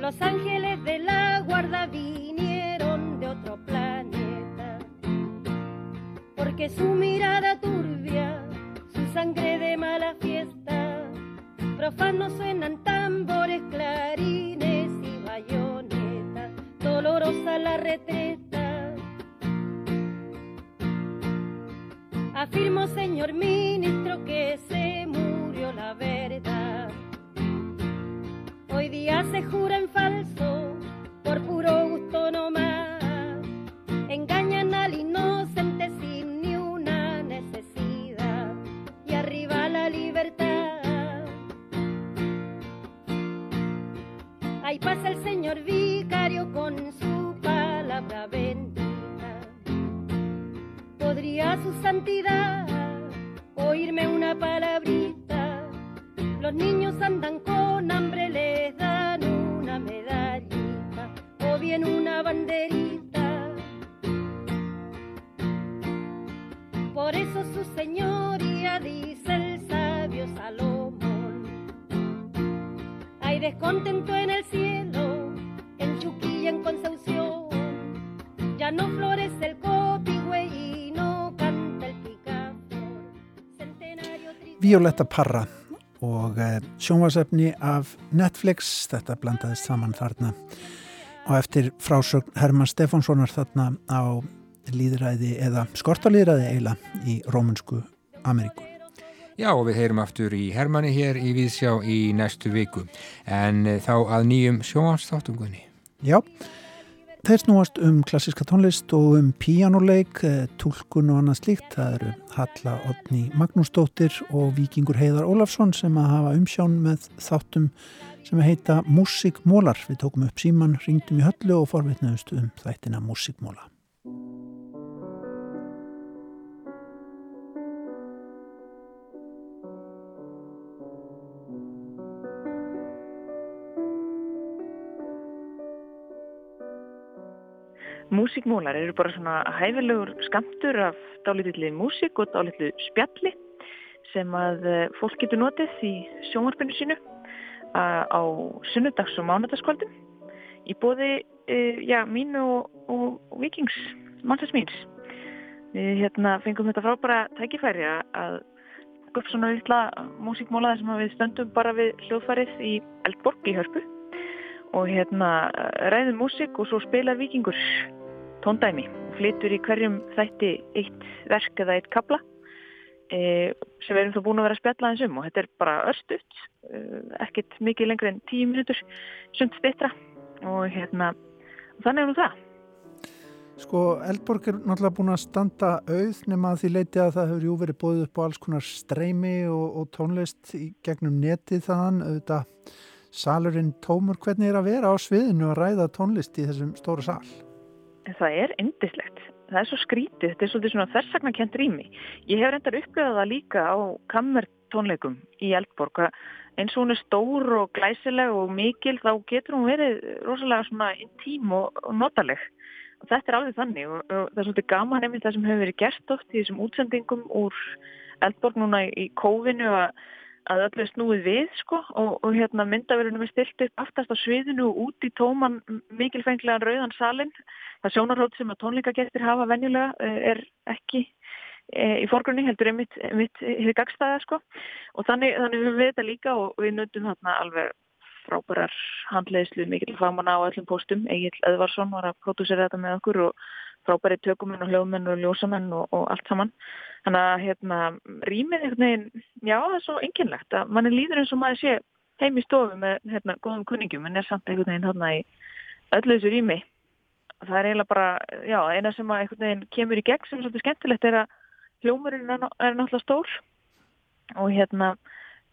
Los ángeles de la guarda vinieron de otro planeta, porque su mirada turbia, su sangre de mala fiesta, profanos suenan tambores, clarines y bayonetas, dolorosa la retreta. Afirmo, señor ministro, que se murió la verdad. Día se jura en falso, por puro gusto no más. Engañan al inocente sin ni una necesidad. Y arriba la libertad. Ahí pasa el señor vicario con su palabra bendita. Podría su santidad oírme una palabrita. Los niños andan con hambre, les dan una medallita o bien una banderita. Por eso su señoría dice el sabio Salomón. Hay descontento en el cielo, en Chuquilla, en Concepción. Ya no florece el copihue y no canta el picaflor. Violetta Parra og eh, sjónvasefni af Netflix, þetta blandaðist saman þarna og eftir frásögn Herman Stefánssonar þarna á líðræði eða skortalíðræði eiginlega í Rómunsku Ameríku. Já, og við heyrum aftur í Hermanni hér í Víðsjá í næstu viku. En eh, þá að nýjum sjónvarsþáttungunni. Já, Þeir snúast um klassiska tónlist og um píjánuleik, eh, tólkun og annað slíkt. Það eru Halla Otni Magnúsdóttir og Víkingur Heiðar Ólafsson sem að hafa umsján með þáttum sem heita Músikmólar. Við tókum upp síman, ringdum í höllu og forvitnaðust um þættina Músikmóla. Músikmólar eru bara svona hæfilegur skamtur af dálítilli músik og dálítlu spjalli sem að eh, fólk getur notið í sjónvarpinu sínu á sunnudags- og mánudagskvöldum í bóði já, mín og, og, og vikings mannsins míns. Við hérna, fengum þetta frábæra tækifæri að upp svona viðtla músikmólaði sem við stöndum bara við hljóðfærið í Eldborg í Hörpu og hérna ræðum músik og svo spilar vikingur tóndæmi og flytur í hverjum þætti eitt verk eða eitt kabla e, sem við erum þá búin að vera að spjalla eins um og þetta er bara örstuðt e, ekkert mikið lengri en tíu minútur sund stittra og hérna þannig er nú það Sko, Eldborg er náttúrulega búin að standa auð nema að því leiti að það hefur jú verið bóðið upp á alls konar streymi og, og tónlist í gegnum netið þann auðvitað salurinn tómur hvernig er að vera á sviðinu að ræða tónlist í þessum stóra sal? Það er indislegt. Það er svo skrítið, þetta er svolítið svona þersagnakent rými. Ég hef reyndar upplegað það líka á kammertónleikum í Eldborg eins og hún er stór og glæsileg og mikil þá getur hún verið rosalega svona intím og, og notaleg og þetta er alveg þannig og, og það er svolítið gaman einmitt það sem hefur verið gert oft í þessum útsendingum úr Eldborg núna í, kófinu að, að öllu snúið við sko og, og hérna myndaverunum er stilt upp aftast á sviðinu og út í tóman mikilfenglegan rauðan salin það sjónarhótt sem að tónleikagestir hafa venjulega eh, er ekki eh, í forgrunni heldur einmitt, einmitt hefur gagstæða sko. Og þannig, þannig við þetta líka og við nöndum þarna alveg frábærar handleiðslu mikil fagmanna á öllum postum Egil Edvarsson var að pródúsera þetta með okkur og frábæri tökumenn og hljóðmenn og ljósamenn og, og allt saman. Þannig að hérna rýmið einhvern veginn, já það er svo enginlegt að mann er líður eins og maður sé heim í stofu með hérna góðum kunningum en er samt einhvern veginn hérna í öllu þessu rými. Það er eiginlega bara, já eina sem að einhvern veginn kemur í gegn sem er svolítið skemmtilegt er að hljómurinn er, er náttúrulega stór og hérna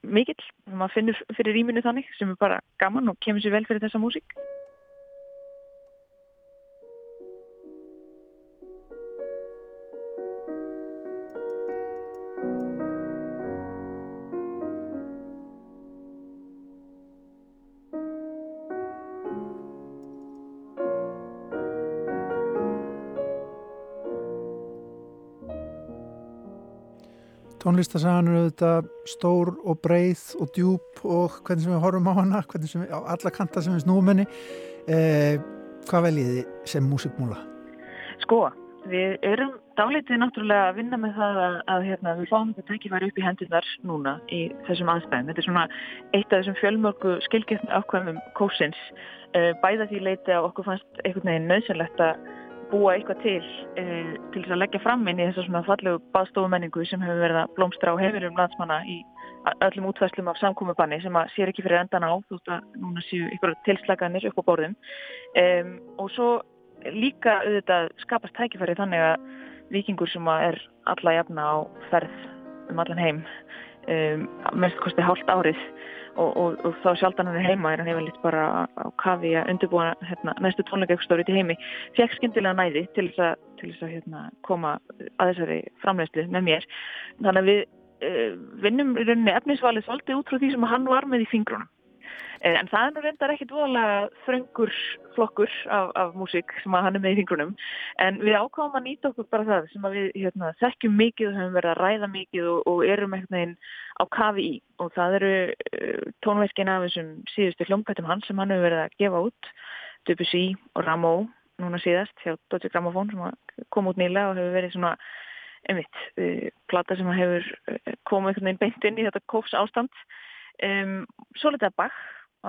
mikill, maður finnur fyrir rýminu þannig sem er bara gaman og kemur sér vel fyrir þessa músík Tónlistasagan eru auðvitað stór og breið og djúb og hvernig sem við horfum á hana, hvernig sem við, á alla kanta sem við snúum henni. Eh, hvað veljið þið sem músikmúla? Sko, við erum dálítið náttúrulega að vinna með það að, að hérna, við fáum þetta tækifæri upp í hendunar núna í þessum aðstæðum. Þetta er svona eitt af þessum fjölmörgu skilgjörn afkvæmum kósins. Eh, bæða því leiti að okkur fannst einhvern veginn nöðsynlegt að búa eitthvað til e, til þess að leggja fram inn í þess að svona fallegu baðstofumenningu sem hefur verið að blómstra á hefirum landsmanna í öllum útfæslum af samkómubanni sem að sér ekki fyrir endan á þú veist að núna séu ykkur tilslaganir upp á borðum. E, og svo líka auðvitað skapast tækifæri þannig að vikingur sem að er alla jafna á ferð um allan heim e, mest kosti hálft árið. Og, og, og þá sjaldan hann er heima er hann hefur litt bara á kafi að undirbúa hérna, næstu tónleikaukstórið í heimi. Fekk skindilega næði til þess að, til þess að hérna, koma að þessari framlegslu með mér. Þannig að við uh, vinnum í rauninni efnisvalið svolítið út frá því sem hann var með í fingrunum en það er nú reyndar ekkit voðalega þröngur flokkur af, af músík sem að hann er með í fingrunum. En við ákváðum að nýta okkur bara það sem við hérna, þekkjum mikið og höfum verið að ræða mikið og, og erum eitthvað einn á kafi í. Og það eru uh, tónverkin af þessum síðustu hljómpættum hans sem hann hefur verið að gefa út. Debussy og Rameau núna síðast hjá Dodge Gramophone sem kom út nýlega og hefur verið svona einmitt, uh, plata sem hefur komið beint inn í þetta kófs ástand. Um, svo litið að bakk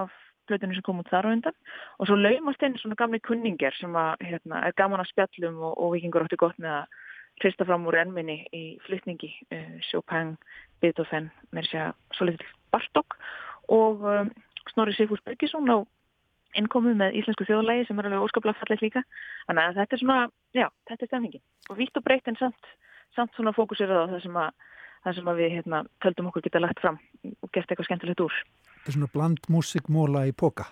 af blöðinu sem kom út þar á undan og svo laumast einn svona gamli kunningar sem að, hérna, er gaman að spjallum og, og vikingur átti gott með að hrista fram úr ennminni í flytningi uh, Chopin, Beethoven með þess að svo litur Bartók og um, Snorri Sigfús Bergesson á innkomu með íslensku þjóðlægi sem er alveg óskaplega fallið líka. Þannig að þetta er svona, já, þetta er stefningin. Og vítt og breytt en samt, samt svona fókusirað á það sem að, það sem að við hérna, töldum okkur geta lagt fram og gert eitthvað skemmtilegt úr. Þetta er svona bland músikmóla í póka.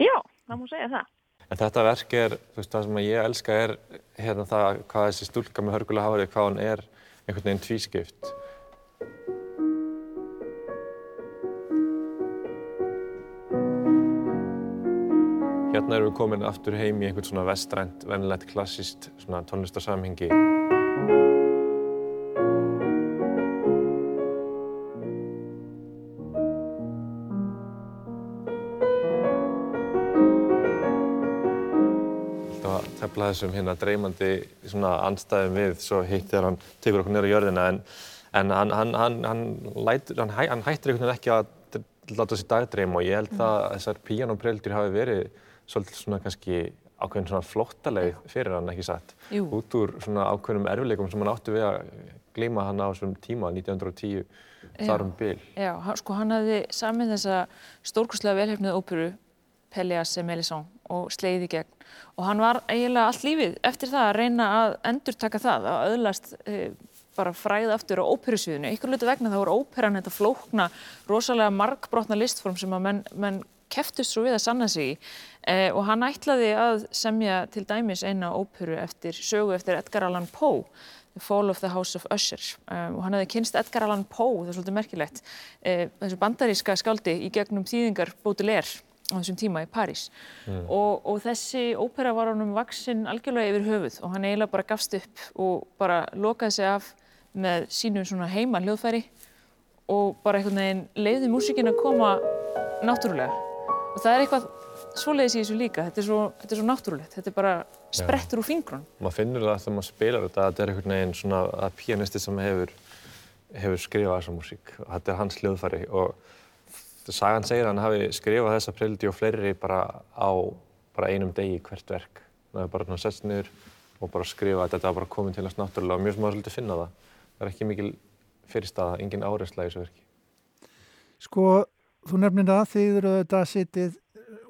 Já, það má segja það. En þetta verk er, þú veist, það sem ég elska er hérna það hvað þessi stúlka með hörgulega hárið, hvað hann er einhvern veginn tvískipt. Hérna erum við komin aftur heim í einhvern svona vestrænt, vennilegt, klassíst svona tónlistarsamhengi. Tefla þessum hérna dreymandi svona andstæðum við svo hitt þegar hann tekur okkur nýra á jörðina en, en hann, hann, hann, hann, lætur, hann, hæ, hann hættir einhvern veginn ekki að láta sér dagdreym og ég held að þessar píanópreldur hafi verið svolítið svona kannski ákveðin svona flóttaleg fyrir hann ekki satt Jú. út úr svona ákveðnum erfileikum sem hann áttu við að gleyma hann á þessum tíma 1910 þar um bil. Já, sko hann hafði samið þessa stórkurslega velhefnið óperu Pelléas et Mélisson og slegið í gegn. Og hann var eiginlega allt lífið eftir það að reyna að endurtaka það að öðlast e, bara fræða aftur á óperusviðinu. Ykkur hlutu vegna þá voru óperan þetta flókna, rosalega margbrotna listform sem að menn, menn keftust svo við að sanna sig í. E, og hann ætlaði að semja til dæmis eina óperu eftir sögu eftir Edgar Allan Poe The Fall of the House of Usher. Um, og hann hefði kynst Edgar Allan Poe, það er svolítið merkilegt, uh, þessu bandaríska skáldi í gegnum þýðingar Baudelaire á þessum tíma í París. Mm. og, og þessi ópera var honum vaksinn algjörlega yfir höfuð og hann eiginlega bara gafst upp og bara lokaði sig af með sínum svona heima hljóðfæri og bara einhvern veginn leiði músikinn að koma náttúrulega. Og það er eitthvað svoleiðis í þessu líka, þetta er svo, þetta er svo náttúrulegt, þetta er bara sprettur úr fingrun. maður finnur það þegar maður spilar þetta að þetta er einhvern veginn svona að píanisti sem hefur, hefur skrifað þessa músík. Og þetta er hans hljóðfæri og sagan segir að hann hafi skrifað þessa preludi og fleiri bara á bara einum degi hvert verk. Það er bara sett niður og bara skrifa að þetta var bara komið til hans náttúrulega og mjög sem maður svolítið finna það. Það er ekki mikil fyrirstaða, engin áreysla í þessu verki. Sko, þú nefnir það, þið eru þetta sitið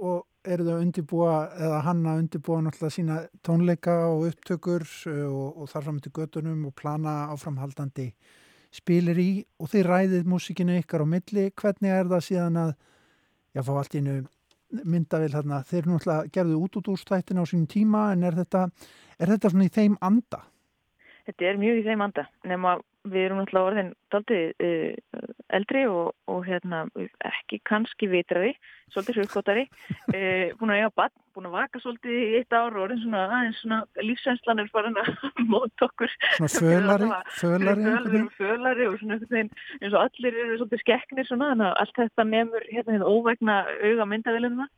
og eru þau undirbúa eða hann að undirbúa náttúrulega sína tónleika og upptökur uh, og, og þar fram til göttunum og plana áframhaldandi spilir í og þið ræðið músikinu ykkar á milli. Hvernig er það síðan að, já, fá allt einu myndavel hérna, þeir náttúrulega gerðu út út úr stættina á sínum tíma en er þetta, er þetta svona í þeim anda? Þetta er mjög í þeim anda, nema við erum náttúrulega orðin daldið uh, eldri og, og hérna, ekki kannski vitrari, svolítið hrjóðkotari, uh, búin að eiga bann, búin að vaka svolítið í eitt ár og orðin svona aðeins svona lífsænslan er farin að móta okkur. Svona fölari, fölari, Fölari, fölari og svona einhvern veginn eins og allir eru svolítið skekknir svona, þannig að allt þetta nefnur hérna hérna óvægna auga myndavilina.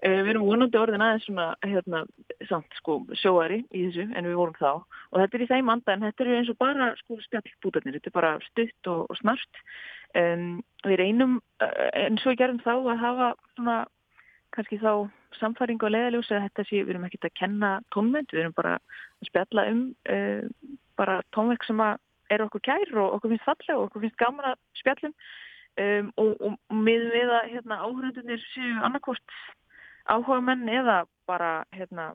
Uh, við erum vonandi orðin aðeins svona hérna samt sko sjóari í þessu en við vorum þá og þetta er í þeim anda en þetta eru eins og bara sko spjallbútarnir, þetta er bara stutt og, og snart. Um, við reynum eins og við gerum þá að hafa svona kannski þá samfæringu og leiðaljós að þetta sé, við erum ekkert að kenna tónvend, við erum bara að spjalla um uh, bara tónverk sem er okkur kær og okkur finnst fallega og okkur finnst gaman að spjallum um, og, og, og með við að hérna, áhörundunir séu annarkort áhuga menn eða bara hérna,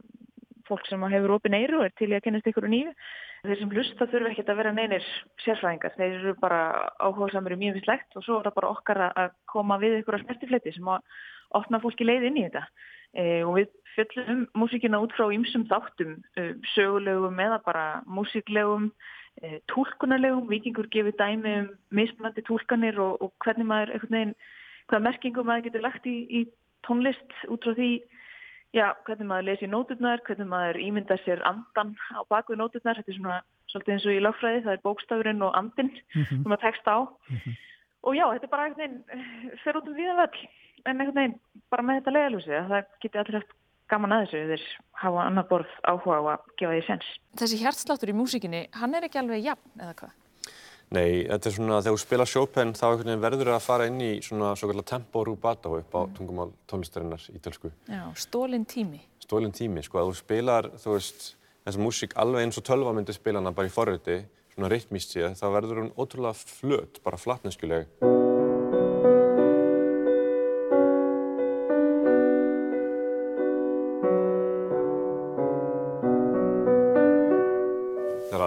fólk sem hefur opin eyru og er til í að kennast ykkur og nýju. Þeir sem hlusta þurfa ekkert að vera neynir sérfræðingar, þeir eru bara áhuga samir í mjög visslegt og svo er það bara okkar að- koma við ykkur á smertifleti sem að opna fólki leið inn í þetta. E, og við fjöllum um músíkina út frá ýmsum þáttum, e, sögulegum eða bara músíklegum, e, túlkunarlegum, vikingur gefur dæmi um mismunandi túlkanir og, og hvernig maður, hvaða merkingum maður getur lagt í, í tónlist út frá því já, hvernig maður lesi nóturnar, hvernig maður ímyndar sér andan á bakvið nóturnar, þetta er svona svolítið eins og í lögfræði, það er bókstafurinn og andinn Mhm. sem maður tekst á. Og já, þetta er bara einhvern veginn, eh, fer út um viðan völl, en einhvern veginn bara með þetta leiðalúsi, að það geti allir haft gaman að þessu, þeir hafa annar borð áhuga á að gefa því sens. Þessi hjartsláttur í músikinni, hann er ekki alveg jafn, eða hvað? Nei, þetta er svona, þegar þú spila Chopin þá einhvern veginn verður það að fara inn í svona svo kallar tempo rubato upp á tungumál tónlistarinnar ítölsku. Já, stólinn tími. Stólinn tími, sko, að þú spilar, þú veist, þessa músík alveg eins og tölva myndi spila hana bara í forriti, svona rytmíst séð, þá verður hún ótrúlega flöt, bara flatneskjuleg.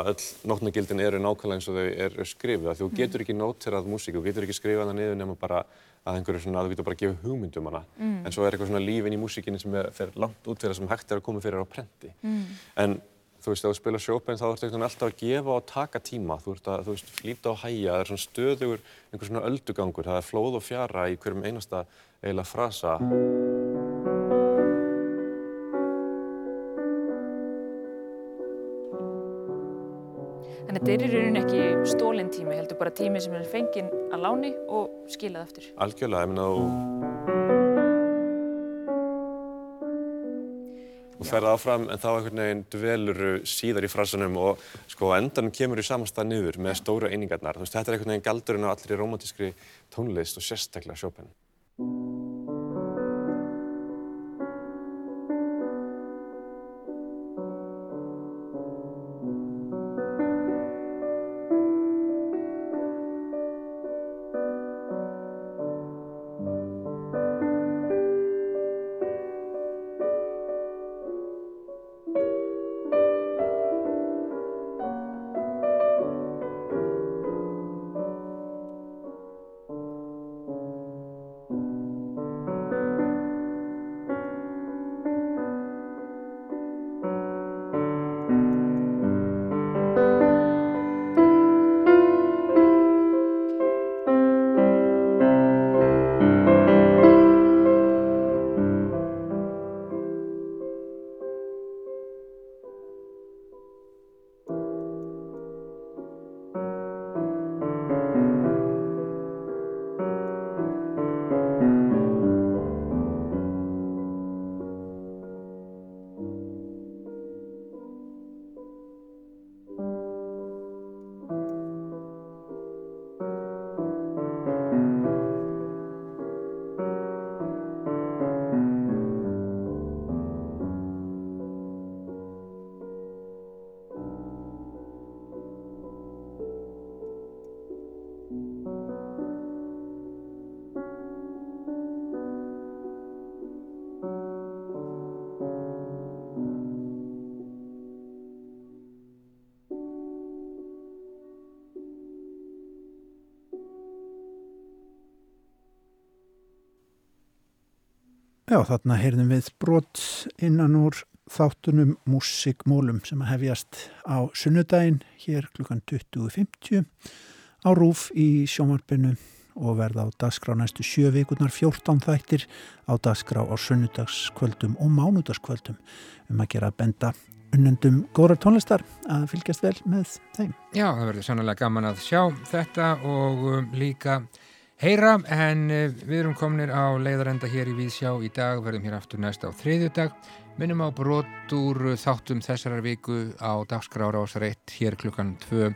Öll nótnagildin eru nákvæmlega eins og þau eru skrifið. Þú getur ekki nóterað músík, þú getur ekki skrifað það niður nema bara að einhverju svona, þú getur bara að gefa hugmyndum hana. Mm. En svo er eitthvað svona lífin í músíkinni sem er, fer langt út fyrir það sem hægt er að koma fyrir á prenti. Mm. En þú veist, ef þú spila Chopin þá ertu alltaf að gefa og taka tíma. Þú ert að, þú veist, flýta og hæja, það er svona stöðugur, einhver svona öldugangur, það er flóð og fjara í hverjum einasta eiginlega frasa. En þetta er í rauninni ekki stólinn tími, heldur bara tími sem er fenginn að láni og skilað aftur. Algjörlega, ég meina þú... Þú ferð áfram en þá einhvern veginn dveluru síðar í frasunum og sko endanum kemur í samastað niður með stóru einingarnar. Þú veist, þetta er einhvern veginn galdurinn á allri romantískri tónlist og sérstaklega Chopin. Já, þarna heyrðum við brot innan úr þáttunum Músikmólum sem að hefjast á sunnudaginn hér klukkan 20.50 á Rúf í sjónvarpinu og verða á dagskrá næstu sjö vikurnar 14 þættir á dagskrá á sunnudagskvöldum og mánudagskvöldum um að gera benda unnendum góðrar tónlistar að fylgjast vel með þeim. Já, það verður sannlega gaman að sjá þetta og um, líka heyra en uh, við erum komnir á leiðarenda hér í Víðsjá í dag, verðum hér aftur næst á þriðjudag, minnum á brot úr þáttum þessarar viku á dagskrára ásar 1 hér klukkan 2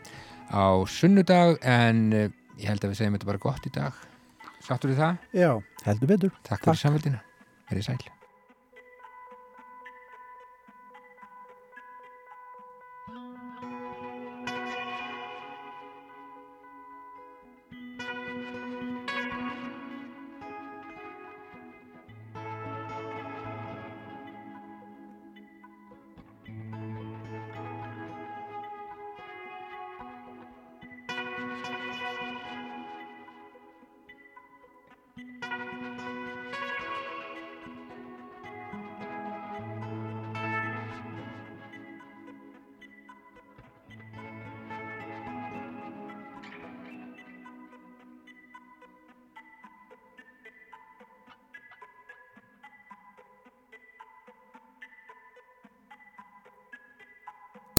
á sunnudag en uh, ég held að við segjum þetta bara gott í dag. Sáttur þið það? Já, heldur betur. Takk fyrir samveldina. Verið sæl.